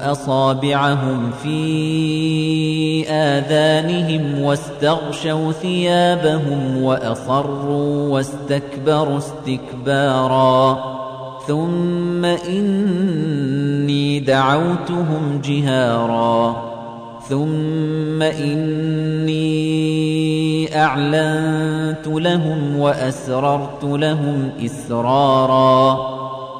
أصابعهم في آذانهم واستغشوا ثيابهم وأصروا واستكبروا استكبارا. ثم إني دعوتهم جهارا. ثم إني أعلنت لهم وأسررت لهم إسرارا.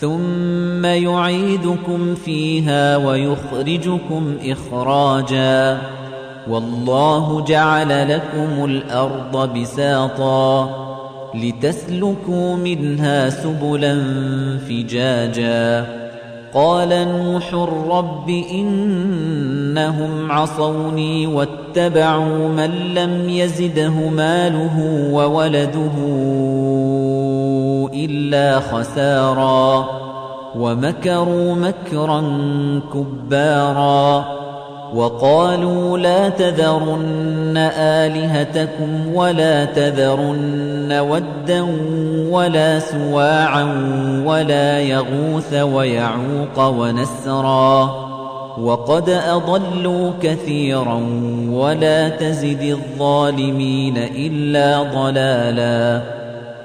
ثم يعيدكم فيها ويخرجكم إخراجا. والله جعل لكم الأرض بساطا لتسلكوا منها سبلا فجاجا. قال نوح رب إنهم عصوني واتبعوا من لم يزده ماله وولده إلا خسارا ومكروا مكرا كبارا وقالوا لا تذرن آلهتكم ولا تذرن ودا ولا سواعا ولا يغوث ويعوق ونسرا وقد أضلوا كثيرا ولا تزد الظالمين إلا ضلالا